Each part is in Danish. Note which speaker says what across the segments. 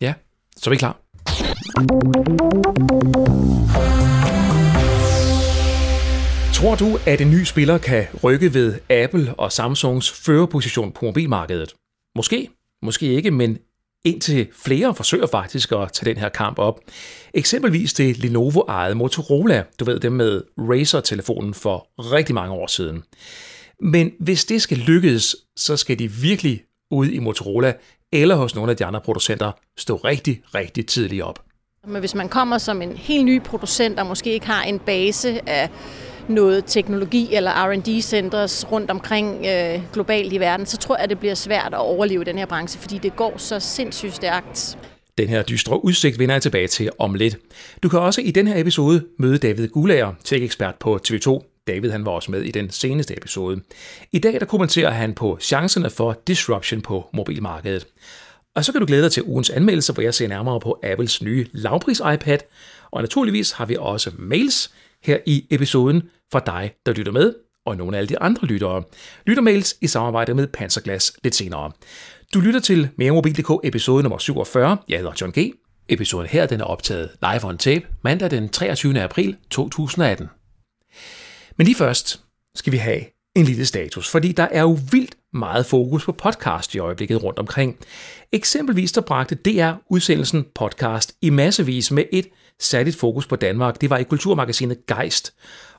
Speaker 1: Ja, så er vi klar. Tror du, at en ny spiller kan rykke ved Apple og Samsungs førerposition på mobilmarkedet? Måske, måske ikke, men indtil flere forsøger faktisk at tage den her kamp op. Eksempelvis det Lenovo-ejede Motorola, du ved dem med Razer-telefonen for rigtig mange år siden. Men hvis det skal lykkes, så skal de virkelig ud i Motorola eller hos nogle af de andre producenter stå rigtig, rigtig tidligt op.
Speaker 2: Men hvis man kommer som en helt ny producent, og måske ikke har en base af noget teknologi eller R&D-centers rundt omkring øh, globalt i verden, så tror jeg, at det bliver svært at overleve den her branche, fordi det går så sindssygt stærkt.
Speaker 1: Den her dystre udsigt vender jeg tilbage til om lidt. Du kan også i den her episode møde David Gulager, tech-ekspert på TV2. David han var også med i den seneste episode. I dag der kommenterer han på chancerne for disruption på mobilmarkedet. Og så kan du glæde dig til ugens anmeldelse, hvor jeg ser nærmere på Apples nye lavpris iPad. Og naturligvis har vi også mails her i episoden fra dig, der lytter med, og nogle af alle de andre lyttere. Lyttermails i samarbejde med Panserglas lidt senere. Du lytter til Meremobil.dk episode nummer 47. Jeg hedder John G. Episoden her den er optaget live on tape mandag den 23. april 2018. Men lige først skal vi have en lille status, fordi der er jo vildt meget fokus på podcast i øjeblikket rundt omkring. Eksempelvis der bragte DR udsendelsen podcast i massevis med et særligt fokus på Danmark. Det var i kulturmagasinet Geist.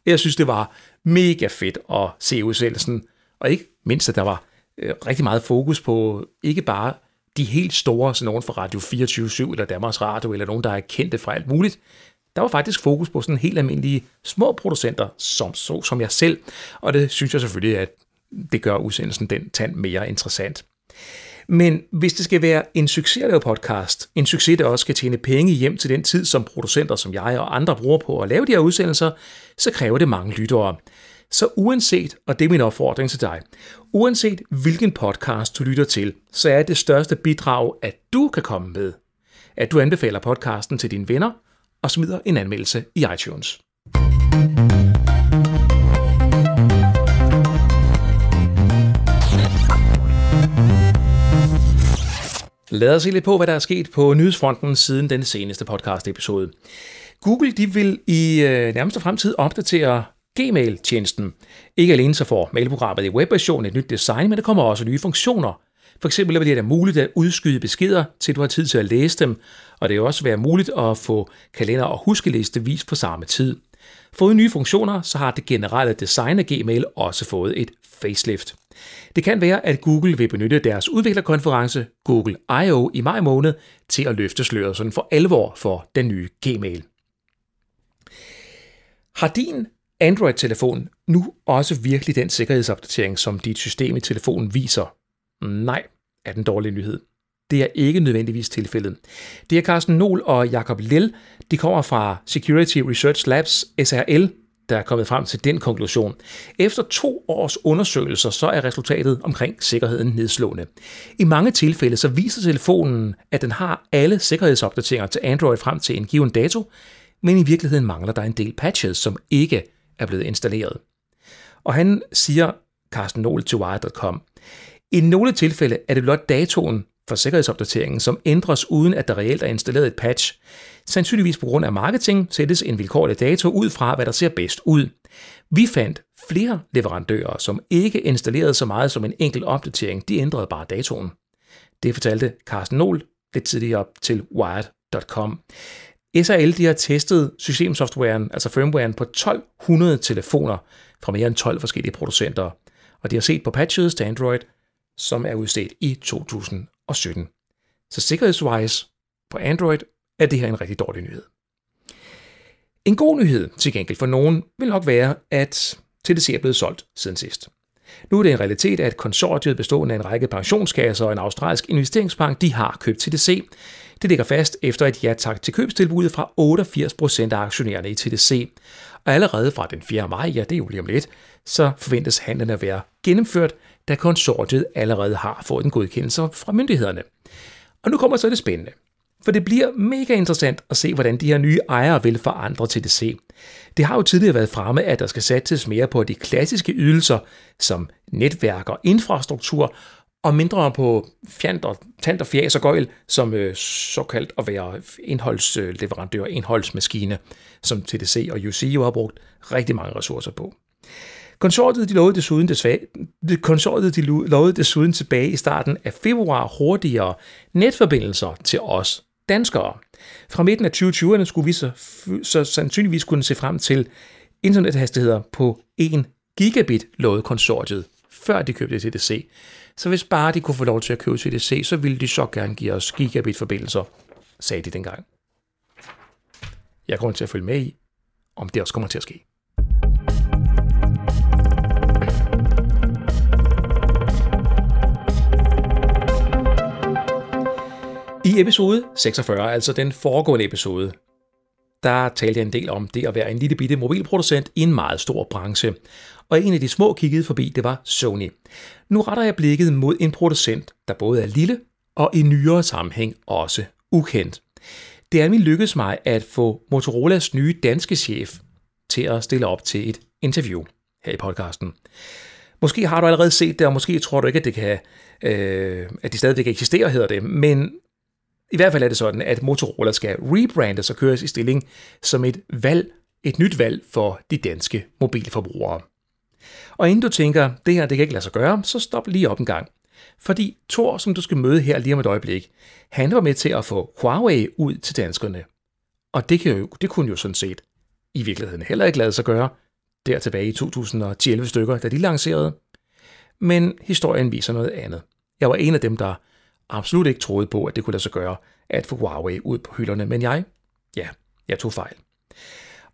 Speaker 1: Jeg synes, det var mega fedt at se udsendelsen, og ikke mindst, at der var øh, rigtig meget fokus på ikke bare de helt store, sådan nogen fra Radio 24 eller Danmarks Radio, eller nogen, der er kendte fra alt muligt, der var faktisk fokus på sådan helt almindelige små producenter, som, så, som jeg selv, og det synes jeg selvfølgelig, at det gør udsendelsen den tand mere interessant. Men hvis det skal være en succes at lave podcast, en succes, der også skal tjene penge hjem til den tid, som producenter som jeg og andre bruger på at lave de her udsendelser, så kræver det mange lyttere. Så uanset, og det er min opfordring til dig, uanset hvilken podcast du lytter til, så er det største bidrag, at du kan komme med. At du anbefaler podcasten til dine venner, og smider en anmeldelse i iTunes. Lad os se lidt på, hvad der er sket på nyhedsfronten siden den seneste podcast-episode. Google de vil i øh, nærmeste fremtid opdatere Gmail-tjenesten. Ikke alene så får mailprogrammet i webversion et nyt design, men der kommer også nye funktioner. For eksempel bliver det muligt at udskyde beskeder, til du har tid til at læse dem, og det vil også være muligt at få kalender og huskeliste vist på samme tid. Fået nye funktioner, så har det generelle design af Gmail også fået et facelift. Det kan være, at Google vil benytte deres udviklerkonference Google I.O. i maj måned til at løfte sløret sådan for alvor for den nye Gmail. Har din Android-telefon nu også virkelig den sikkerhedsopdatering, som dit system i telefonen viser? Nej, er den dårlige nyhed. Det er ikke nødvendigvis tilfældet. Det er Carsten Nol og Jakob Lell. De kommer fra Security Research Labs, SRL, der er kommet frem til den konklusion. Efter to års undersøgelser, så er resultatet omkring sikkerheden nedslående. I mange tilfælde så viser telefonen, at den har alle sikkerhedsopdateringer til Android frem til en given dato, men i virkeligheden mangler der en del patches, som ikke er blevet installeret. Og han siger, Carsten Nol til Wired.com, i nogle tilfælde er det blot datoen for sikkerhedsopdateringen, som ændres uden at der reelt er installeret et patch. Sandsynligvis på grund af marketing sættes en vilkårlig dato ud fra, hvad der ser bedst ud. Vi fandt flere leverandører, som ikke installerede så meget som en enkelt opdatering, de ændrede bare datoen. Det fortalte Carsten Nol lidt tidligere op til Wired.com. SRL de har testet systemsoftwaren, altså firmwaren, på 1200 telefoner fra mere end 12 forskellige producenter, og de har set på patches til Android, som er udstedt i 2017. Så sikkerhedswise på Android er det her en rigtig dårlig nyhed. En god nyhed til gengæld for nogen vil nok være, at TDC er blevet solgt siden sidst. Nu er det en realitet, at konsortiet bestående af en række pensionskasser og en australsk investeringsbank, de har købt TDC. Det ligger fast efter et ja tak til købstilbuddet fra 88% af aktionærerne i TDC. Og allerede fra den 4. maj, ja det er jo lige om lidt, så forventes handlen at være gennemført, da konsortiet allerede har fået en godkendelse fra myndighederne. Og nu kommer så det spændende. For det bliver mega interessant at se, hvordan de her nye ejere vil forandre TDC. Det har jo tidligere været fremme, at der skal satses mere på de klassiske ydelser som netværk og infrastruktur, og mindre på fjant og tant og fjæs og gøjl, som øh, såkaldt at være indholdsleverandør, indholdsmaskine, som TDC og UC jo har brugt rigtig mange ressourcer på. Konsortiet de lovede desuden, desvage, konsortiet de lovede desuden tilbage i starten af februar hurtigere netforbindelser til os danskere. Fra midten af 2020'erne skulle vi så, så sandsynligvis kunne se frem til internethastigheder på 1 gigabit, lovede konsortiet, før de købte TDC. Så hvis bare de kunne få lov til at købe TDC, så ville de så gerne give os gigabit-forbindelser, sagde de dengang. Jeg kommer til at følge med i, om det også kommer til at ske. I episode 46, altså den foregående episode, der talte jeg en del om det at være en lille bitte mobilproducent i en meget stor branche. Og en af de små kiggede forbi, det var Sony. Nu retter jeg blikket mod en producent, der både er lille og i nyere sammenhæng også ukendt. Det er min lykkedes mig at få Motorolas nye danske chef til at stille op til et interview her i podcasten. Måske har du allerede set det, og måske tror du ikke, at, det kan, øh, at de stadigvæk eksisterer, hedder det. Men i hvert fald er det sådan, at Motorola skal rebrandes og køres i stilling som et valg, et nyt valg for de danske mobilforbrugere. Og inden du tænker, det her det kan ikke lade sig gøre, så stop lige op en gang. Fordi Thor, som du skal møde her lige om et øjeblik, han var med til at få Huawei ud til danskerne. Og det, kan jo, det kunne jo sådan set i virkeligheden heller ikke lade sig gøre, der tilbage i 2011 stykker, da de lancerede. Men historien viser noget andet. Jeg var en af dem, der absolut ikke troede på, at det kunne lade sig gøre at få Huawei ud på hylderne, men jeg, ja, jeg tog fejl.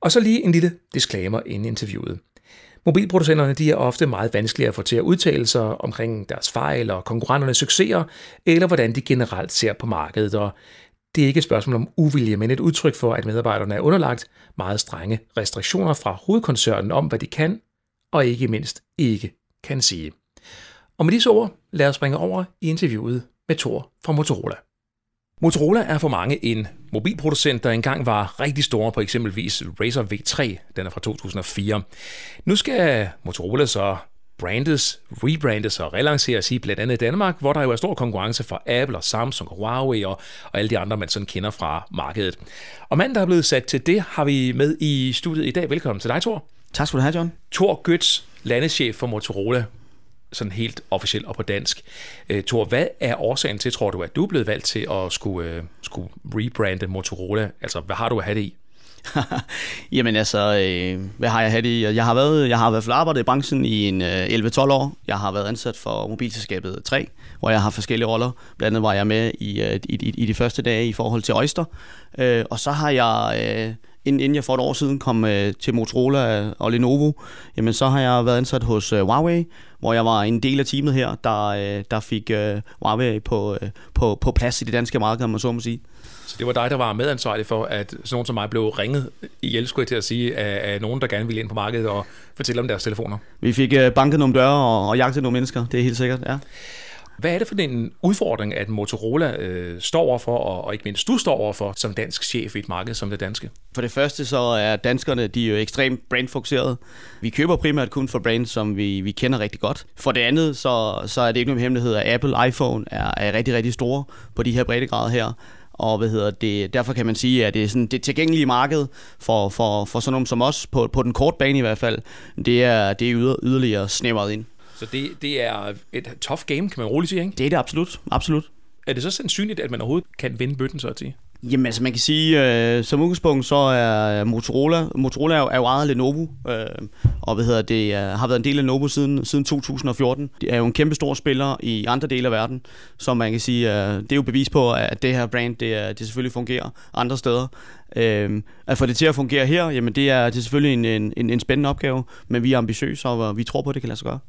Speaker 1: Og så lige en lille disclaimer inden interviewet. Mobilproducenterne de er ofte meget vanskelige at få til at udtale sig omkring deres fejl og konkurrenternes succeser, eller hvordan de generelt ser på markedet, og det er ikke et spørgsmål om uvilje, men et udtryk for, at medarbejderne er underlagt meget strenge restriktioner fra hovedkoncernen om, hvad de kan og ikke mindst ikke kan sige. Og med disse ord, lad os springe over i interviewet med Thor fra Motorola. Motorola er for mange en mobilproducent, der engang var rigtig stor på eksempelvis Razer V3, den er fra 2004. Nu skal Motorola så brandes, rebrandes og relanceres i blandt andet Danmark, hvor der jo er stor konkurrence fra Apple og Samsung og Huawei og, og alle de andre, man sådan kender fra markedet. Og manden, der er blevet sat til det, har vi med i studiet i dag. Velkommen til dig, Thor.
Speaker 3: Tak skal du have, John.
Speaker 1: Thor Götz, landeschef for Motorola sådan helt officielt og på dansk. Øh, Thor, hvad er årsagen til, tror du, at du er blevet valgt til at skulle, øh, skulle rebrande Motorola? Altså, hvad har du at have det i?
Speaker 3: Jamen altså, øh, hvad har jeg haft i? Jeg har været, jeg har været fald arbejdet i branchen i en øh, 11-12 år. Jeg har været ansat for mobilselskabet 3, hvor jeg har forskellige roller. Blandt andet var jeg med i, øh, i, i, i de første dage i forhold til Oyster. Øh, og så har jeg... Øh, inden jeg for et år siden kom øh, til Motorola og Lenovo, jamen så har jeg været ansat hos øh, Huawei, hvor jeg var en del af teamet her, der, øh, der fik øh, Huawei på, øh, på, på plads i det danske marked, man så må sige.
Speaker 1: Så det var dig, der var medansvarlig for, at sådan nogen som mig blev ringet i skulle til at sige, af, af nogen, der gerne ville ind på markedet og fortælle om deres telefoner?
Speaker 3: Vi fik øh, banket nogle døre og, og jagtet nogle mennesker, det er helt sikkert, ja.
Speaker 1: Hvad er det for en udfordring, at Motorola øh, står overfor, og, og ikke mindst du står overfor som dansk chef i et marked som det danske?
Speaker 3: For det første så er danskerne de er jo ekstremt brandfokuserede. Vi køber primært kun for brands, som vi, vi kender rigtig godt. For det andet så, så er det ikke nogen hemmelighed, at Apple iPhone er, er rigtig, rigtig store på de her breddegrader her. Og hvad hedder det, derfor kan man sige, at det er sådan, det tilgængelige marked for, for, for sådan nogen som os, på, på den korte bane i hvert fald, det er, det er yder, yderligere snævret ind.
Speaker 1: Så det, det er et tough game, kan man roligt sige, ikke?
Speaker 3: Det er det absolut, absolut.
Speaker 1: Er det så sandsynligt, at man overhovedet kan vinde bøtten, så at sige?
Speaker 3: Jamen altså man kan sige, øh, som udgangspunkt så er Motorola, Motorola er jo, er jo ejet af Lenovo, øh, og hvad hedder det, er, har været en del af Lenovo siden, siden 2014. Det er jo en kæmpe stor spiller i andre dele af verden, så man kan sige, øh, det er jo bevis på, at det her brand, det, er, det selvfølgelig fungerer andre steder. Øh, at få det til at fungere her, jamen det er, det er selvfølgelig en, en, en spændende opgave, men vi er ambitiøse, og vi tror på, at det kan lade sig gøre.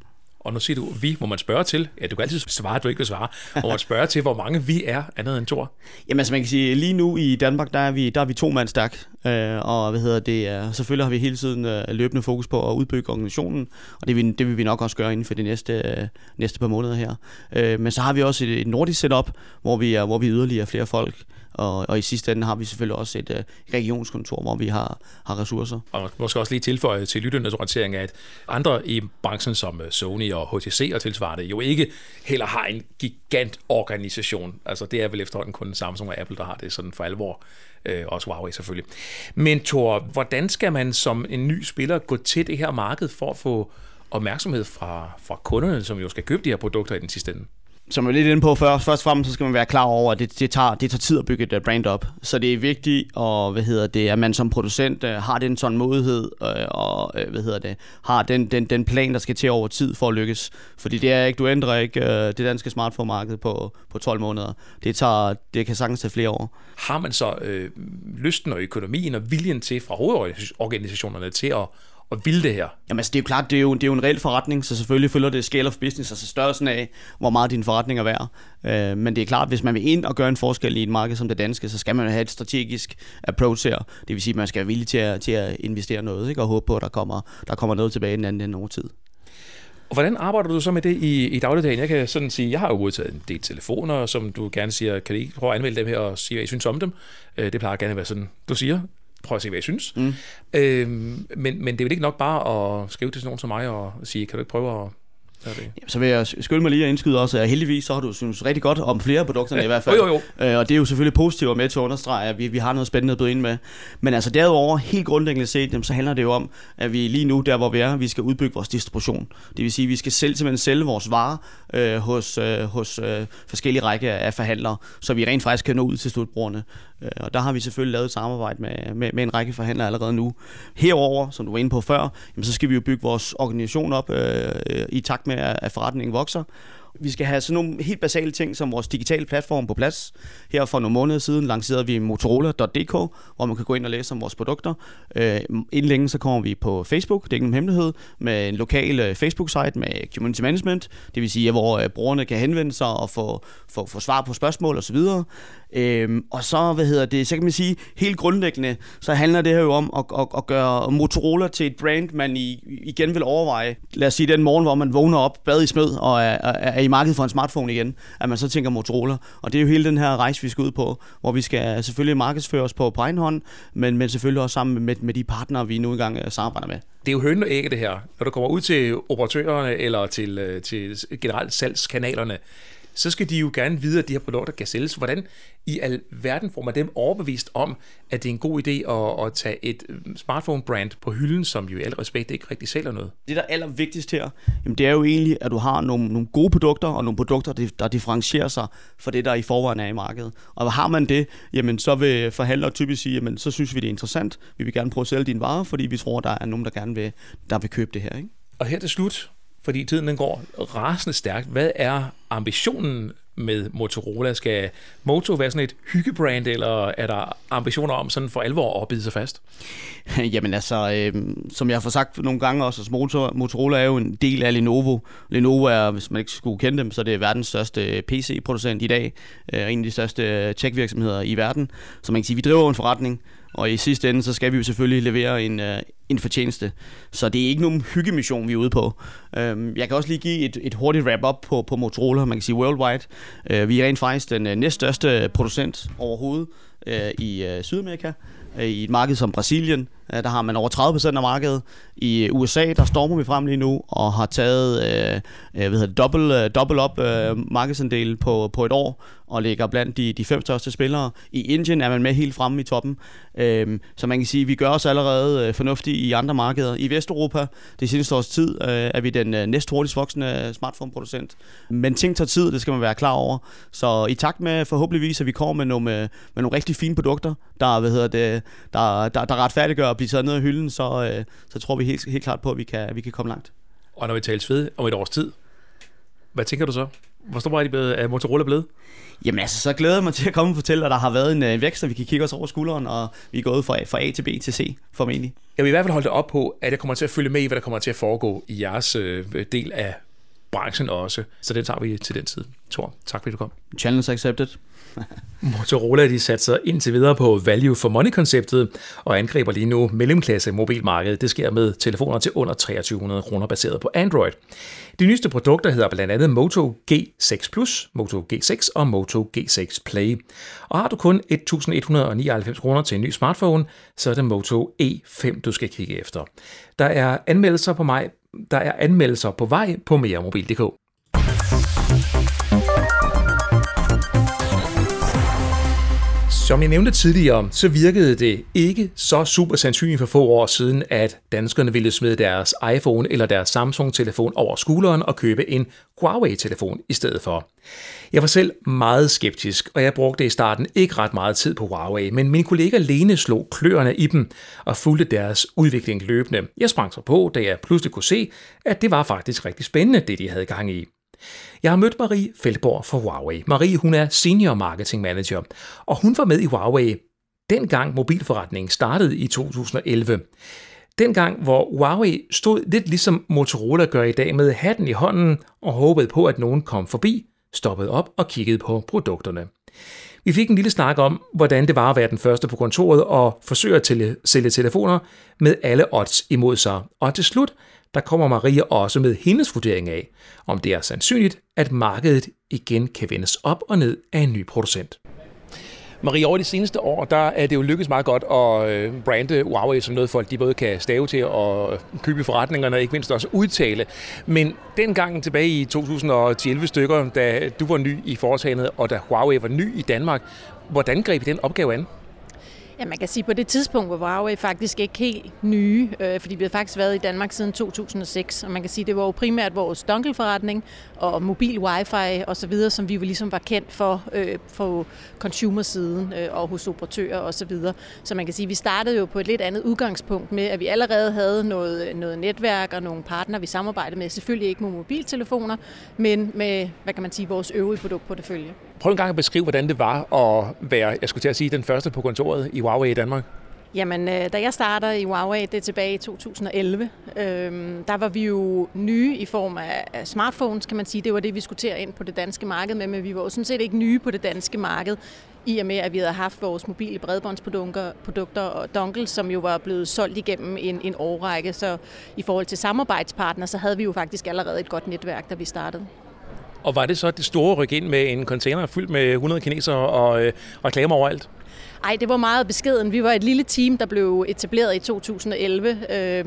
Speaker 1: Og nu siger du, vi må man spørge til. Ja, du kan altid svare, du ikke vil svare. Og man spørge til, hvor mange vi er andet end Thor?
Speaker 3: Jamen altså man kan sige, lige nu i Danmark, der er vi, der er vi to mand stærk. Øh, og hvad hedder det, uh, selvfølgelig har vi hele tiden øh, løbende fokus på at udbygge organisationen. Og det vil, det vil vi nok også gøre inden for de næste, øh, næste par måneder her. Øh, men så har vi også et, et nordisk setup, hvor vi, er, hvor vi yderligere flere folk. Og, og i sidste ende har vi selvfølgelig også et øh, regionskontor, hvor vi har, har ressourcer.
Speaker 1: Og måske også lige tilføje til lytternes orientering, at andre i branchen som øh, Sony og HTC og tilsvarende jo ikke heller har en gigantorganisation. Altså det er vel efterhånden kun Samsung og Apple, der har det sådan for alvor. Øh, også Huawei selvfølgelig. Men Thor, hvordan skal man som en ny spiller gå til det her marked for at få opmærksomhed fra, fra kunderne, som jo skal købe de her produkter i den sidste ende?
Speaker 3: Som jeg er lidt inde på før, først og fremmest så skal man være klar over, at det, det, tager, det tager tid at bygge et øh, brand op. Så det er vigtigt, og, hvad hedder det, at man som producent øh, har den sådan modighed, øh, og hvad hedder det, har den, den, den plan, der skal til over tid for at lykkes. Fordi det er ikke, du ændrer ikke det danske smartphone-marked på, på 12 måneder. Det, tager, det kan sagtens tage flere år.
Speaker 1: Har man så øh, lysten og økonomien og viljen til fra hovedorganisationerne til at og vil det her?
Speaker 3: Jamen altså, det er jo klart, det er jo, det er jo en reel forretning, så selvfølgelig følger det scale of business, altså størrelsen af, hvor meget din forretning er værd. Øh, men det er klart, hvis man vil ind og gøre en forskel i et marked som det danske, så skal man have et strategisk approach her. Det vil sige, at man skal være villig til at, til at investere noget, ikke? og håbe på, at der kommer, der kommer noget tilbage den anden ende over tid.
Speaker 1: Og hvordan arbejder du så med det i, i dagligdagen? Jeg kan sådan sige, jeg har jo modtaget en del telefoner, som du gerne siger, kan I ikke prøve at anmelde dem her og sige, hvad I synes om dem? Øh, det plejer gerne at være sådan, du siger, prøv at se, hvad jeg synes. Mm. Øhm, men, men det er vel ikke nok bare at skrive til sådan nogen som mig og sige, kan du ikke prøve at
Speaker 3: det. Jamen, så vil jeg skynde mig lige at indskyde også, at heldigvis så har du synes rigtig godt om flere produkter ja. i hvert fald.
Speaker 1: Jo, jo,
Speaker 3: jo. Øh, og det er jo selvfølgelig positivt at med til at understrege, at vi, vi har noget spændende at byde ind med. Men altså derudover, helt grundlæggende set, jamen, så handler det jo om, at vi lige nu, der hvor vi er, vi skal udbygge vores distribution. Det vil sige, at vi skal selv simpelthen sælge vores varer øh, hos, øh, hos øh, forskellige række af forhandlere, så vi rent faktisk kan nå ud til slutbrugerne. Øh, og der har vi selvfølgelig lavet et samarbejde med, med, med en række forhandlere allerede nu. Herover, som du var inde på før, jamen, så skal vi jo bygge vores organisation op øh, i takt med, at forretningen vokser. Vi skal have sådan nogle helt basale ting som vores digitale platform på plads. Her for nogle måneder siden lancerede vi Motorola.dk, hvor man kan gå ind og læse om vores produkter. Øh, inden længe så kommer vi på Facebook, det er ikke nogen hemmelighed, med en lokal øh, Facebook-site med community management, det vil sige, hvor øh, brugerne kan henvende sig og få, få, få svar på spørgsmål osv. Øhm, og så, hvad hedder det, så kan man sige, helt grundlæggende, så handler det her jo om at, at, at gøre Motorola til et brand, man i, igen vil overveje. Lad os sige den morgen, hvor man vågner op, bad i smød og er, er, er i markedet for en smartphone igen, at man så tænker Motorola. Og det er jo hele den her rejse, vi skal ud på, hvor vi skal selvfølgelig markedsføre os på, på egen hånd, men, men selvfølgelig også sammen med, med de partnere, vi nu engang øh, samarbejder med.
Speaker 1: Det er jo høn og ægge det her. Når du kommer ud til operatørerne eller til, øh, til generelt salgskanalerne, så skal de jo gerne vide, at de her produkter kan sælges. Hvordan i al verden får man dem overbevist om, at det er en god idé at, at tage et øh, smartphone-brand på hylden, som jo i al respekt ikke rigtig sælger noget?
Speaker 3: Det, der er allervigtigst her, jamen det er jo egentlig, at du har nogle, nogle gode produkter, og nogle produkter, der differentierer sig for det, der i forvejen er i markedet. Og har man det, jamen så vil forhandlere typisk sige, jamen så synes vi, det er interessant. Vi vil gerne prøve at sælge dine varer, fordi vi tror, der er nogen, der gerne vil, der vil købe det her. Ikke?
Speaker 1: Og her til slut, fordi tiden den går rasende stærkt. Hvad er ambitionen med Motorola? Skal Moto være sådan et hyggebrand, eller er der ambitioner om sådan for alvor at bide sig fast?
Speaker 3: Jamen altså, øh, som jeg har fået sagt nogle gange også, altså Motorola er jo en del af Lenovo. Lenovo er, hvis man ikke skulle kende dem, så det er verdens største PC-producent i dag. Øh, en af de største tech-virksomheder i verden. Så man kan sige, vi driver en forretning, og i sidste ende, så skal vi jo selvfølgelig levere en, øh, en fortjeneste. Så det er ikke nogen hyggemission, vi er ude på. Øhm, jeg kan også lige give et, et hurtigt wrap-up på, på Motorola, man kan sige worldwide. Øh, vi er rent faktisk den øh, næststørste producent overhovedet øh, i øh, Sydamerika. Øh, I et marked som Brasilien, Øh, der har man over 30% af markedet. I USA, der stormer vi frem lige nu og har taget øh, øh hvad hedder det, double, uh, øh, double op markedsandel på, på et år og ligger blandt de, de fem største spillere. I Indien er man med helt fremme i toppen. Øhm, så man kan sige, at vi gør os allerede øh, fornuftigt i andre markeder. I Vesteuropa, det seneste års tid, øh, er vi den øh, næst hurtigst voksende smartphone-producent. Men ting tager tid, det skal man være klar over. Så i takt med forhåbentligvis, at vi kommer med nogle, med, med nogle rigtig fine produkter, der, hvad hedder det, der, der, der retfærdiggør at blive taget ned af hylden, så, øh, så tror vi helt, helt klart på, at vi kan, vi kan komme langt.
Speaker 1: Og når vi taler ved om et års tid, hvad tænker du så? Hvor stor er, de blevet, er Motorola blevet?
Speaker 3: Jamen altså, så glæder jeg mig til at komme og fortælle, at der har været en, en øh, vækst, og vi kan kigge os over skulderen, og vi er gået fra, fra A til B til C, formentlig.
Speaker 1: Jeg vil i hvert fald holde det op på, at jeg kommer til at følge med i, hvad der kommer til at foregå i jeres øh, del af branchen også. Så det tager vi til den tid. Tor, tak fordi du kom.
Speaker 3: Challenge accepted.
Speaker 1: Motorola de satser indtil videre på value for money-konceptet og angriber lige nu mellemklasse mobilmarkedet. Det sker med telefoner til under 2300 kroner baseret på Android. De nyeste produkter hedder blandt andet Moto G6 Plus, Moto G6 og Moto G6 Play. Og har du kun 1199 kroner til en ny smartphone, så er det Moto E5, du skal kigge efter. Der er anmeldelser på mig Der er anmeldelser på vej på meremobil.dk. Som jeg nævnte tidligere, så virkede det ikke så super sandsynligt for få år siden, at danskerne ville smide deres iPhone eller deres Samsung-telefon over skulderen og købe en Huawei-telefon i stedet for. Jeg var selv meget skeptisk, og jeg brugte i starten ikke ret meget tid på Huawei, men min kollega Lene slog kløerne i dem og fulgte deres udvikling løbende. Jeg sprang så på, da jeg pludselig kunne se, at det var faktisk rigtig spændende, det de havde gang i. Jeg har mødt Marie Feldborg fra Huawei. Marie hun er Senior Marketing Manager, og hun var med i Huawei dengang mobilforretningen startede i 2011. Dengang, hvor Huawei stod lidt ligesom Motorola gør i dag med hatten i hånden og håbede på, at nogen kom forbi, stoppede op og kiggede på produkterne. Vi fik en lille snak om, hvordan det var at være den første på kontoret og forsøge at sælge telefoner med alle odds imod sig. Og til slut der kommer Maria også med hendes vurdering af, om det er sandsynligt, at markedet igen kan vendes op og ned af en ny producent. Marie, over de seneste år, der er det jo lykkedes meget godt at øh, brande Huawei som noget, folk de både kan stave til og øh, købe i forretningerne, og ikke mindst også udtale. Men dengang tilbage i 2011 stykker, da du var ny i foretagendet, og da Huawei var ny i Danmark, hvordan greb I den opgave an?
Speaker 2: Ja, man kan sige, at på det tidspunkt var Huawei faktisk ikke helt nye, øh, fordi vi havde faktisk været i Danmark siden 2006, og man kan sige, at det var jo primært vores dongle-forretning og mobil wifi og så videre, som vi jo ligesom var kendt for øh, for consumer-siden øh, og hos operatører og så videre. Så man kan sige, at vi startede jo på et lidt andet udgangspunkt med, at vi allerede havde noget, noget netværk og nogle partnere, vi samarbejdede med. Selvfølgelig ikke med mobiltelefoner, men med, hvad kan man sige, vores øvrige produktportefølje.
Speaker 1: Prøv en gang at beskrive, hvordan det var at være, jeg skulle til at sige, den første på kontoret i Huawei i Danmark.
Speaker 2: Jamen, øh, da jeg starter i Huawei, det er tilbage i 2011, øhm, der var vi jo nye i form af, smartphones, kan man sige. Det var det, vi skulle til at ind på det danske marked med, men vi var jo sådan set ikke nye på det danske marked, i og med, at vi havde haft vores mobile bredbåndsprodukter og dongle, som jo var blevet solgt igennem en, en årrække. Så i forhold til samarbejdspartnere, så havde vi jo faktisk allerede et godt netværk, da vi startede.
Speaker 1: Og var det så det store ryk ind med en container fyldt med 100 kinesere og øh, reklamer overalt?
Speaker 2: Ej, det var meget beskeden. Vi var et lille team, der blev etableret i 2011. Øh,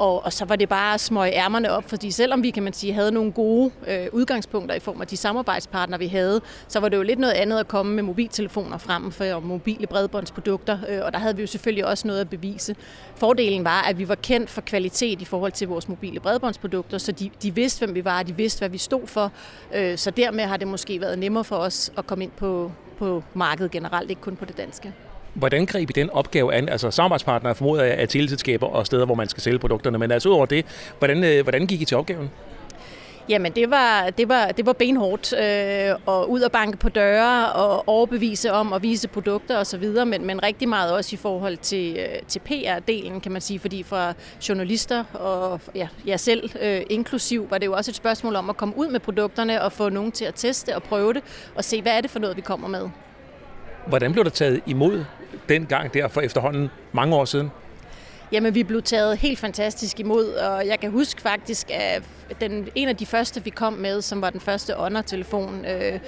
Speaker 2: og, og så var det bare at smøge ærmerne op, fordi selvom vi, kan man sige, havde nogle gode øh, udgangspunkter i form af de samarbejdspartnere, vi havde, så var det jo lidt noget andet at komme med mobiltelefoner frem for mobile bredbåndsprodukter, øh, og der havde vi jo selvfølgelig også noget at bevise. Fordelen var, at vi var kendt for kvalitet i forhold til vores mobile bredbåndsprodukter, så de, de vidste, hvem vi var, de vidste, hvad vi stod for, øh, så dermed har det måske været nemmere for os at komme ind på, på markedet generelt, ikke kun på det danske.
Speaker 1: Hvordan greb I den opgave an? Altså samarbejdspartnere formoder jeg er teleselskaber og steder, hvor man skal sælge produkterne, men altså udover det, hvordan, øh, hvordan gik I til opgaven?
Speaker 2: Jamen, det var, det var, det var benhårdt øh, og ud og banke på døre og overbevise om at vise produkter osv., men, men rigtig meget også i forhold til, øh, til PR-delen, kan man sige, fordi fra journalister og ja, jeg selv øh, inklusiv, var det jo også et spørgsmål om at komme ud med produkterne og få nogen til at teste og prøve det og se, hvad er det for noget, vi kommer med.
Speaker 1: Hvordan blev der taget imod dengang der for efterhånden mange år siden?
Speaker 2: Jamen, vi blev taget helt fantastisk imod, og jeg kan huske faktisk, at den, en af de første, vi kom med, som var den første Honor-telefon, øh,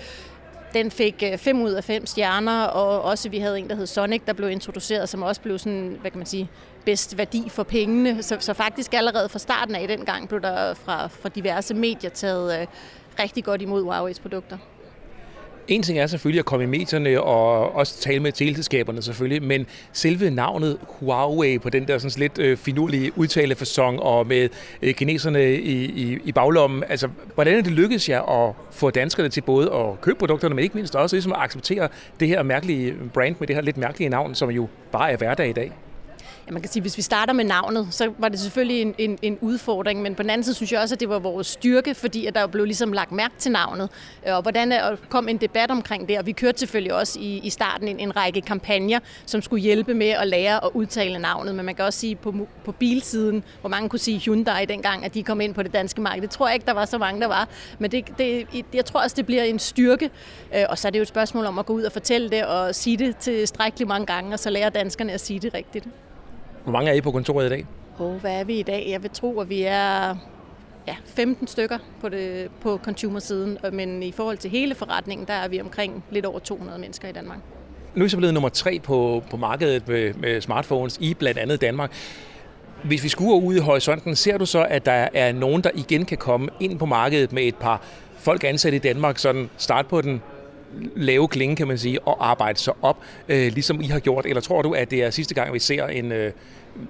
Speaker 2: den fik øh, 5 ud af 5 stjerner, og også vi havde en, der hed Sonic, der blev introduceret, som også blev sådan, hvad kan man sige, bedst værdi for pengene. Så, så faktisk allerede fra starten af dengang blev der fra, fra diverse medier taget øh, rigtig godt imod Huawei's produkter.
Speaker 1: En ting er selvfølgelig at komme i medierne og også tale med teleselskaberne selvfølgelig, men selve navnet Huawei på den der sådan lidt øh, finurlige udtalefasong og med øh, kineserne i, i, i baglommen, altså hvordan er det lykkedes jer at få danskerne til både at købe produkterne, men ikke mindst også ligesom at acceptere det her mærkelige brand med det her lidt mærkelige navn, som jo bare er hverdag i dag?
Speaker 2: Ja, man kan sige, hvis vi starter med navnet, så var det selvfølgelig en, en, en udfordring, men på den anden side synes jeg også, at det var vores styrke, fordi at der blev ligesom lagt mærke til navnet, øh, og hvordan der kom en debat omkring det, og vi kørte selvfølgelig også i, i starten en, en række kampagner, som skulle hjælpe med at lære at udtale navnet, men man kan også sige på, på bilsiden, hvor mange kunne sige Hyundai dengang, at de kom ind på det danske marked. Det tror jeg ikke, der var så mange, der var, men det, det, jeg tror også, det bliver en styrke, øh, og så er det jo et spørgsmål om at gå ud og fortælle det, og sige det tilstrækkeligt mange gange, og så lærer danskerne at sige det rigtigt.
Speaker 1: Hvor mange er I på kontoret i dag?
Speaker 2: Oh, hvad er vi i dag? Jeg vil tro, at vi er ja, 15 stykker på, det, på consumer-siden, men i forhold til hele forretningen, der er vi omkring lidt over 200 mennesker i Danmark.
Speaker 1: Nu er I så blevet nummer tre på, på markedet med, med smartphones i blandt andet Danmark. Hvis vi skuer ud i horisonten, ser du så, at der er nogen, der igen kan komme ind på markedet med et par folk ansat i Danmark, sådan start på den lave klinge, kan man sige, og arbejde sig op, øh, ligesom I har gjort? Eller tror du, at det er sidste gang, vi ser en, øh,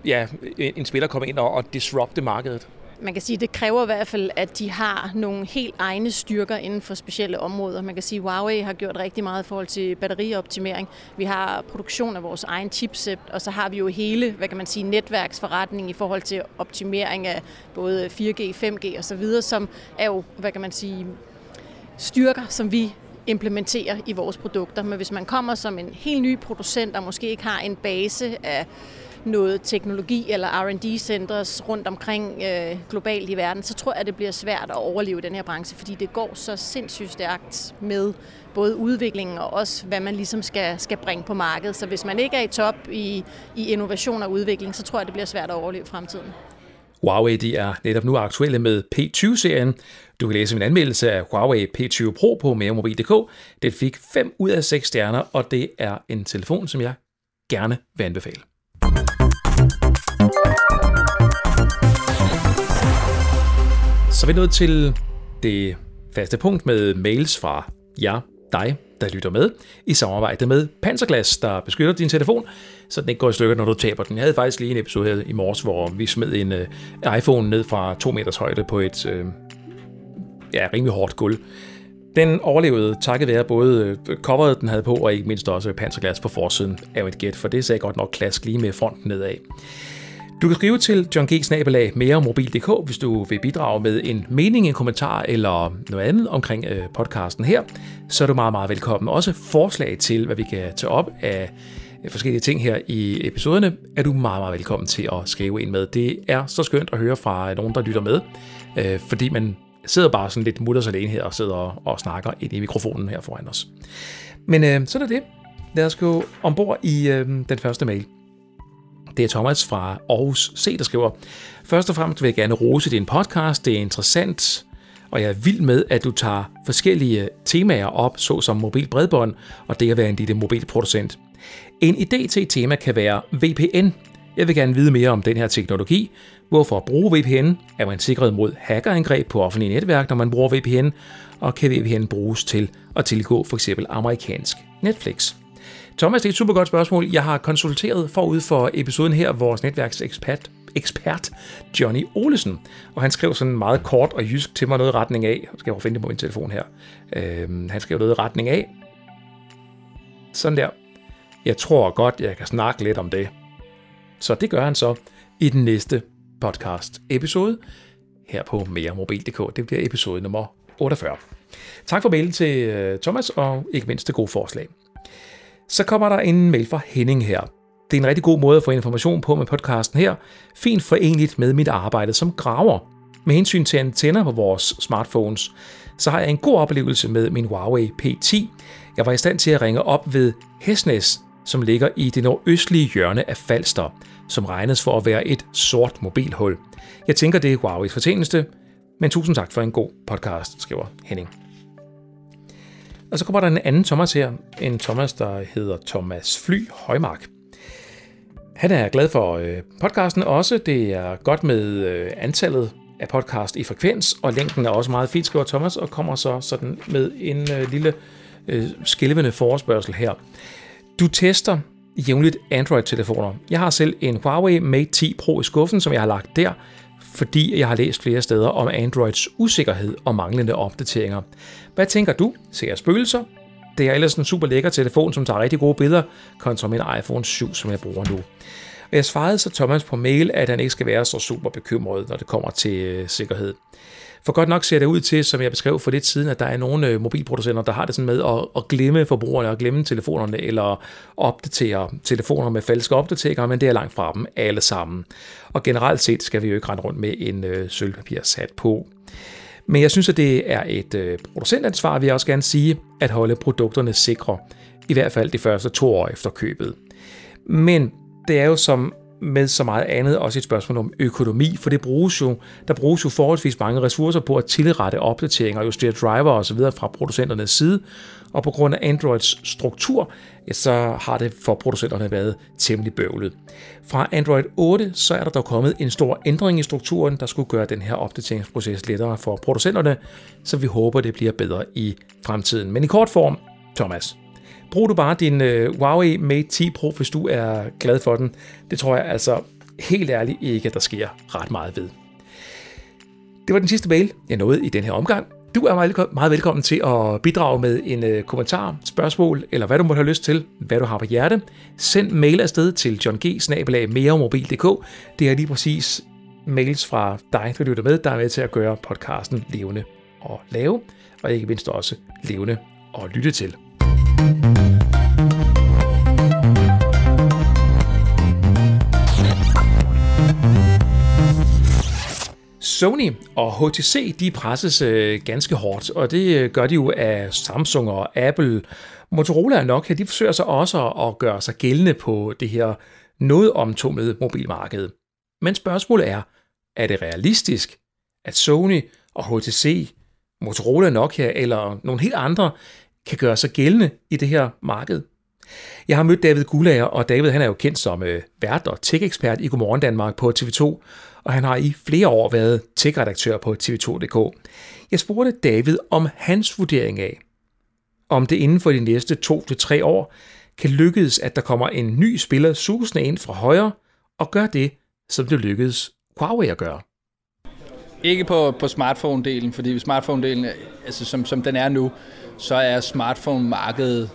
Speaker 1: ja, en spiller komme ind og, og disrupte markedet?
Speaker 2: man kan sige, det kræver i hvert fald, at de har nogle helt egne styrker inden for specielle områder. Man kan sige, at Huawei har gjort rigtig meget i forhold til batterioptimering. Vi har produktion af vores egen chipset, og så har vi jo hele, hvad kan man sige, netværksforretning i forhold til optimering af både 4G, 5G og så videre, som er jo, hvad kan man sige, styrker, som vi implementerer i vores produkter. Men hvis man kommer som en helt ny producent, og måske ikke har en base af noget teknologi eller R&D-centers rundt omkring øh, globalt i verden, så tror jeg, det bliver svært at overleve den her branche, fordi det går så sindssygt stærkt med både udviklingen og også, hvad man ligesom skal, skal bringe på markedet. Så hvis man ikke er i top i, i innovation og udvikling, så tror jeg, det bliver svært at overleve fremtiden.
Speaker 1: Huawei de er netop nu aktuelle med P20-serien. Du kan læse min anmeldelse af Huawei P20 Pro på meremobil.dk. Den fik 5 ud af 6 stjerner, og det er en telefon, som jeg gerne vil anbefale. Så er vi nået til det faste punkt med mails fra jer, dig, der lytter med, i samarbejde med Panserglas, der beskytter din telefon, så den ikke går i stykker, når du taber den. Jeg havde faktisk lige en episode her i morges, hvor vi smed en uh, iPhone ned fra 2 meters højde på et uh, ja, rimelig hårdt gulv. Den overlevede takket være både øh, coveret, den havde på, og ikke mindst også panserglas på forsiden af et gæt, for det sagde godt nok klask lige med fronten nedad. Du kan skrive til John G. Snabelag meremobil.dk, hvis du vil bidrage med en mening, en kommentar eller noget andet omkring øh, podcasten her, så er du meget, meget velkommen. Også forslag til, hvad vi kan tage op af øh, forskellige ting her i episoderne, er du meget, meget velkommen til at skrive ind med. Det er så skønt at høre fra øh, nogen, der lytter med, øh, fordi man sidder bare sådan lidt mutters alene her og sidder og, og snakker ind i mikrofonen her foran os. Men øh, så er det. Lad os gå ombord i øh, den første mail. Det er Thomas fra Aarhus C, der skriver, Først og fremmest vil jeg gerne rose din podcast. Det er interessant, og jeg er vild med, at du tager forskellige temaer op, såsom mobil bredbånd og det at være en lille mobilproducent. En idé til et tema kan være VPN. Jeg vil gerne vide mere om den her teknologi. Hvorfor bruge VPN? Er man sikret mod hackerangreb på offentlige netværk, når man bruger VPN? Og kan VPN bruges til at tilgå f.eks. amerikansk Netflix? Thomas, det er et super godt spørgsmål. Jeg har konsulteret forud for episoden her vores netværksekspert ekspert Johnny Olesen, og han skrev sådan meget kort og jysk til mig noget i retning af, jeg skal jeg finde det på min telefon her, øhm, han skrev noget i retning af, sådan der, jeg tror godt, jeg kan snakke lidt om det. Så det gør han så i den næste podcast episode her på meremobil.dk. Det bliver episode nummer 48. Tak for mailen til øh, Thomas, og ikke mindst det gode forslag. Så kommer der en mail fra Henning her. Det er en rigtig god måde at få information på med podcasten her. Fint forenligt med mit arbejde som graver. Med hensyn til antenner på vores smartphones, så har jeg en god oplevelse med min Huawei P10. Jeg var i stand til at ringe op ved Hesnes, som ligger i det nordøstlige hjørne af Falster, som regnes for at være et sort mobilhul. Jeg tænker, det er Huawei's fortjeneste, men tusind tak for en god podcast, skriver Henning. Og så kommer der en anden Thomas her. En Thomas, der hedder Thomas Fly Højmark. Han er glad for øh, podcasten også. Det er godt med øh, antallet af podcast i frekvens, og længden er også meget fint, skriver Thomas, og kommer så sådan med en øh, lille øh, skælvende forespørgsel her. Du tester jævnligt Android-telefoner. Jeg har selv en Huawei Mate 10 Pro i skuffen, som jeg har lagt der, fordi jeg har læst flere steder om Androids usikkerhed og manglende opdateringer. Hvad tænker du? Ser jeg spøgelser? Det er ellers en super lækker telefon, som tager rigtig gode billeder, kontra min iPhone 7, som jeg bruger nu. Og jeg svarede så Thomas på mail, at han ikke skal være så super bekymret, når det kommer til øh, sikkerhed. For godt nok ser det ud til, som jeg beskrev for lidt siden, at der er nogle øh, mobilproducenter, der har det sådan med at, at glemme forbrugerne og glemme telefonerne, eller opdatere telefoner med falske opdateringer, men det er langt fra dem alle sammen. Og generelt set skal vi jo ikke rende rundt med en øh, sat på. Men jeg synes, at det er et øh, producentansvar, vil jeg også gerne sige, at holde produkterne sikre, i hvert fald de første to år efter købet. Men det er jo som med så meget andet også et spørgsmål om økonomi, for det bruges jo, der bruges jo forholdsvis mange ressourcer på at tilrette opdateringer, og justere driver osv. fra producenternes side, og på grund af Androids struktur, ja, så har det for producenterne været temmelig bøvlet. Fra Android 8, så er der dog kommet en stor ændring i strukturen, der skulle gøre den her opdateringsproces lettere for producenterne, så vi håber, det bliver bedre i fremtiden. Men i kort form, Thomas, brug du bare din øh, Huawei Mate 10 Pro, hvis du er glad for den. Det tror jeg altså helt ærligt ikke, at der sker ret meget ved. Det var den sidste mail, jeg nåede i den her omgang. Du er meget velkommen til at bidrage med en øh, kommentar, spørgsmål eller hvad du måtte have lyst til, hvad du har på hjerte. Send mail afsted til johng Det er lige præcis mails fra dig, der lytter med, der er med til at gøre podcasten levende og lave, og ikke mindst også levende og lytte til. Sony og HTC de presses øh, ganske hårdt, og det øh, gør de jo af Samsung og Apple. Motorola og Nokia de forsøger så også at gøre sig gældende på det her noget omtumlede mobilmarked. Men spørgsmålet er, er det realistisk, at Sony og HTC, Motorola og Nokia eller nogle helt andre kan gøre sig gældende i det her marked? Jeg har mødt David Gulager, og David han er jo kendt som øh, vært og tech-ekspert i Godmorgen Danmark på TV2, og han har i flere år været tech-redaktør på tv2.dk. Jeg spurgte David om hans vurdering af, om det inden for de næste to til tre år kan lykkes, at der kommer en ny spiller susende ind fra højre og gør det, som det lykkedes Huawei at gøre.
Speaker 4: Ikke på, på smartphone-delen, fordi smartphone-delen, altså som, som den er nu, så er smartphone-markedet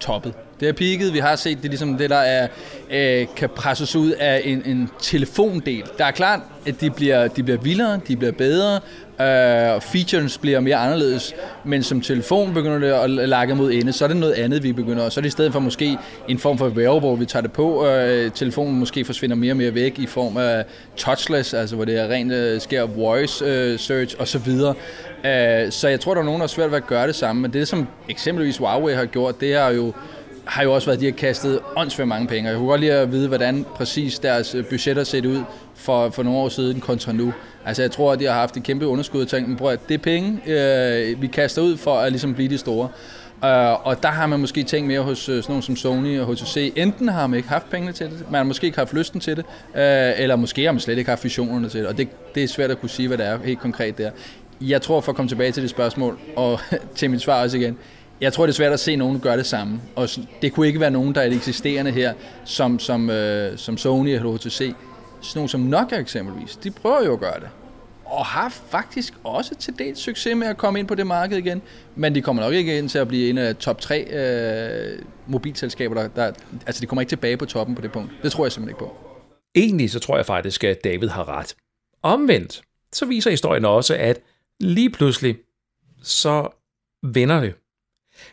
Speaker 4: toppet. Det er peaked. Vi har set det ligesom det, der er, øh, kan presses ud af en, en telefondel. Der er klart, at de bliver, de bliver vildere, de bliver bedre, øh, features bliver mere anderledes, men som telefon begynder det at lakke mod ende, så er det noget andet, vi begynder. Så er det i stedet for måske en form for wearable, vi tager det på. Øh, telefonen måske forsvinder mere og mere væk i form af touchless, altså hvor det er rent øh, sker voice øh, search osv. Øh, så jeg tror, der er nogen, der er svært ved at gøre det samme, men det, som eksempelvis Huawei har gjort, det er jo har jo også været, at de har kastet åndsvært mange penge. Jeg kunne godt lide at vide, hvordan præcis deres øh, budgetter set ud for, for nogle år siden kontra nu. Altså jeg tror, at de har haft et kæmpe underskud og tænkt, prøv at det er penge, øh, vi kaster ud for at ligesom blive de store. Øh, og der har man måske tænkt mere hos øh, sådan nogle som Sony og HTC. Enten har man ikke haft pengene til det, man har måske ikke haft lysten til det, øh, eller måske har man slet ikke haft visionerne til det. Og det, det er svært at kunne sige, hvad det er helt konkret der. Jeg tror, for at komme tilbage til det spørgsmål, og til mit svar også igen, jeg tror, det er svært at se nogen gøre det samme. Og det kunne ikke være nogen, der er eksisterende her, som, som, øh, som Sony eller HTC. Sådan nogle som Nokia eksempelvis, de prøver jo at gøre det. Og har faktisk også til dels succes med at komme ind på det marked igen. Men de kommer nok ikke ind til at blive en af top tre øh, mobilselskaber, der, der, altså de kommer ikke tilbage på toppen på det punkt. Det tror jeg simpelthen ikke på.
Speaker 1: Egentlig så tror jeg faktisk, at David har ret. Omvendt, så viser historien også, at lige pludselig, så vender det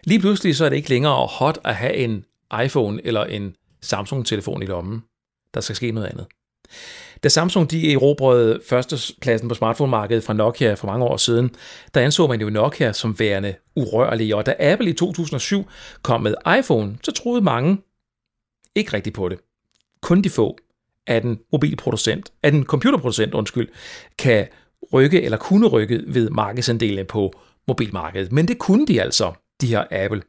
Speaker 1: Lige pludselig så er det ikke længere hot at have en iPhone eller en Samsung-telefon i lommen. Der skal ske noget andet. Da Samsung de erobrede førstepladsen på smartphone-markedet fra Nokia for mange år siden, der anså man jo Nokia som værende urørlig, og da Apple i 2007 kom med iPhone, så troede mange ikke rigtigt på det. Kun de få af den mobilproducent, af den computerproducent, undskyld, kan rykke eller kunne rykke ved markedsandelen på mobilmarkedet. Men det kunne de altså de her Apple.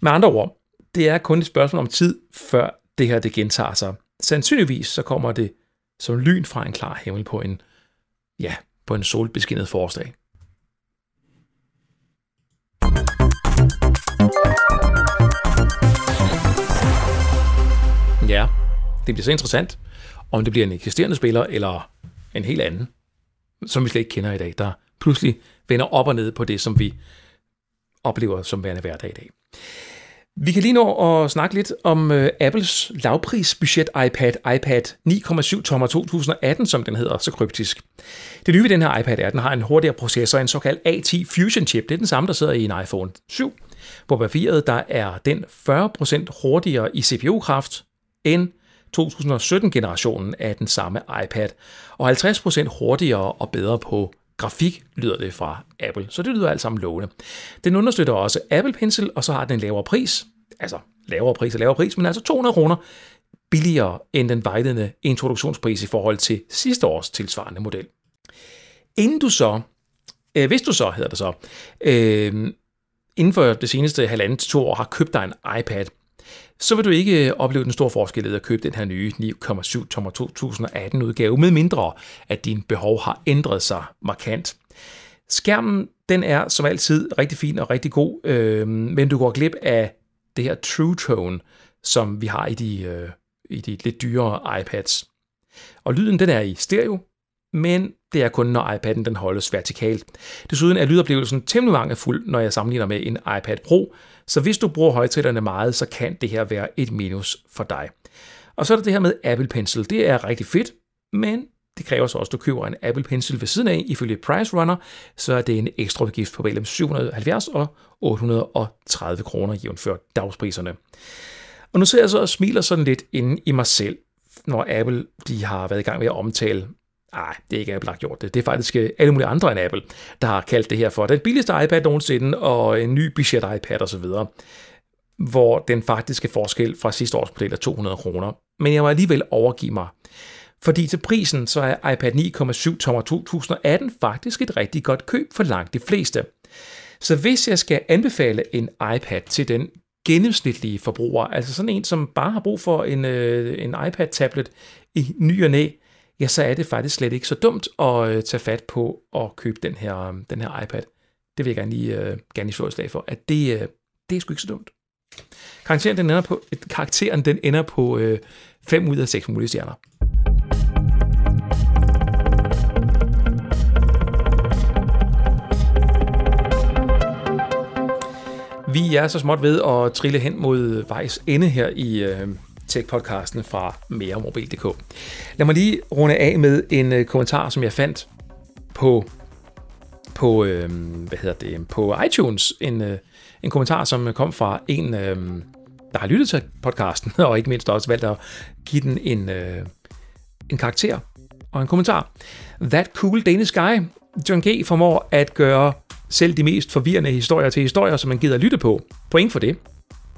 Speaker 1: Med andre ord, det er kun et spørgsmål om tid, før det her det gentager sig. Sandsynligvis så kommer det som lyn fra en klar himmel på en, ja, på en solbeskinnet forårsdag. Ja, det bliver så interessant, om det bliver en eksisterende spiller eller en helt anden, som vi slet ikke kender i dag, der pludselig vender op og ned på det, som vi oplever som værende hverdag i dag. Vi kan lige nå at snakke lidt om uh, Apples lavprisbudget iPad, iPad 9,7 tommer 2018, som den hedder så kryptisk. Det nye ved den her iPad er, at den har en hurtigere processor, en såkaldt A10 Fusion chip. Det er den samme, der sidder i en iPhone 7. På papiret der er den 40% hurtigere i CPU-kraft end 2017-generationen af den samme iPad, og 50% hurtigere og bedre på grafik, lyder det fra Apple. Så det lyder alt sammen lovende. Den understøtter også Apple Pencil, og så har den en lavere pris. Altså lavere pris og lavere pris, men altså 200 kroner billigere end den vejledende introduktionspris i forhold til sidste års tilsvarende model. Inden du så, øh, hvis du så hedder det så, øh, inden for det seneste halvandet til to år har købt dig en iPad, så vil du ikke øh, opleve den store forskel i at købe den her nye 9,7 tommer 2018 udgave, med mindre at din behov har ændret sig markant. Skærmen den er som altid rigtig fin og rigtig god, øh, men du går glip af det her True Tone, som vi har i de, øh, i de lidt dyrere iPads. Og lyden den er i stereo, men det er kun, når iPad'en den holdes vertikalt. Desuden er lydoplevelsen temmelig mangelfuld, når jeg sammenligner med en iPad Pro, så hvis du bruger højtalerne meget, så kan det her være et minus for dig. Og så er der det her med Apple Pencil. Det er rigtig fedt, men det kræver så også, at du køber en Apple Pencil ved siden af. Ifølge Price Runner, så er det en ekstra udgift på mellem 770 og 830 kroner, jævnført dagspriserne. Og nu ser jeg så og smiler sådan lidt inde i mig selv, når Apple de har været i gang med at omtale Nej, det er ikke Apple, der har gjort det. Det er faktisk øh, alle mulige andre end Apple, der har kaldt det her for den billigste iPad nogensinde, og en ny budget iPad osv., hvor den faktiske forskel fra sidste års model er 200 kroner. Men jeg må alligevel overgive mig. Fordi til prisen, så er iPad 9,7 tommer 2018 faktisk et rigtig godt køb for langt de fleste. Så hvis jeg skal anbefale en iPad til den gennemsnitlige forbruger, altså sådan en, som bare har brug for en, øh, en iPad-tablet i ny og næ, ja, så er det faktisk slet ikke så dumt at øh, tage fat på at købe den her, øh, den her iPad. Det vil jeg gerne lige, øh, gerne lige slå et slag for, at det, øh, det er sgu ikke så dumt. Karakteren den ender på, karakteren den ender på øh, 5 ud af 6 mulige stjerner. Vi er så småt ved at trille hen mod vejs ende her i øh, tech-podcasten fra meremobil.dk. Lad mig lige runde af med en øh, kommentar, som jeg fandt på på, øh, hvad hedder det, på iTunes. En, øh, en kommentar, som kom fra en, øh, der har lyttet til podcasten, og ikke mindst også valgt at give den en, øh, en karakter og en kommentar. That cool Danish guy, John G. formår at gøre selv de mest forvirrende historier til historier, som man gider lytte på. Point for det.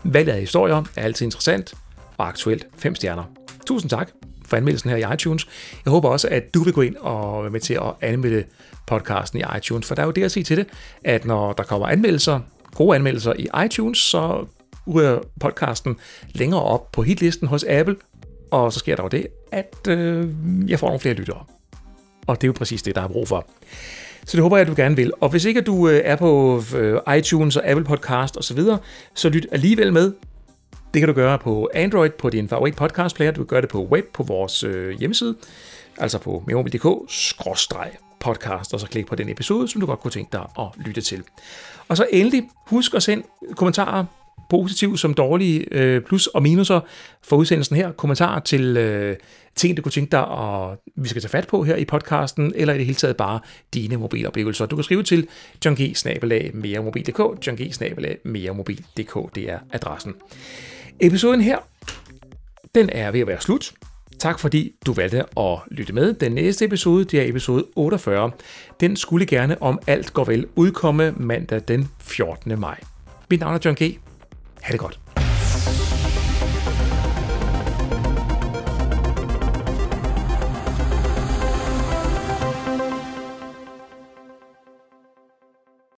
Speaker 1: Valget af historier er altid interessant og aktuelt 5 stjerner. Tusind tak for anmeldelsen her i iTunes. Jeg håber også, at du vil gå ind og være med til at anmelde podcasten i iTunes, for der er jo det at sige til det, at når der kommer anmeldelser, gode anmeldelser i iTunes, så ryger podcasten længere op på hitlisten hos Apple, og så sker der jo det, at øh, jeg får nogle flere lyttere. Og det er jo præcis det, der er brug for. Så det håber jeg, at du gerne vil. Og hvis ikke du øh, er på øh, iTunes og Apple Podcast osv., så, så lyt alligevel med. Det kan du gøre på Android, på din favorit podcast player. Du kan gøre det på web, på vores øh, hjemmeside, altså på meomobil.dk-podcast, og så klik på den episode, som du godt kunne tænke dig at lytte til. Og så endelig, husk at sende kommentarer, positive som dårlige, øh, plus og minuser for udsendelsen her. Kommentarer til øh, ting, du kunne tænke dig, at vi skal tage fat på her i podcasten, eller i det hele taget bare dine mobiloplevelser. Du kan skrive til johng meremobil.dk, det er adressen. Episoden her, den er ved at være slut. Tak fordi du valgte at lytte med. Den næste episode, det er episode 48. Den skulle gerne om alt går vel udkomme mandag den 14. maj. Mit navn er John G. Ha' det godt.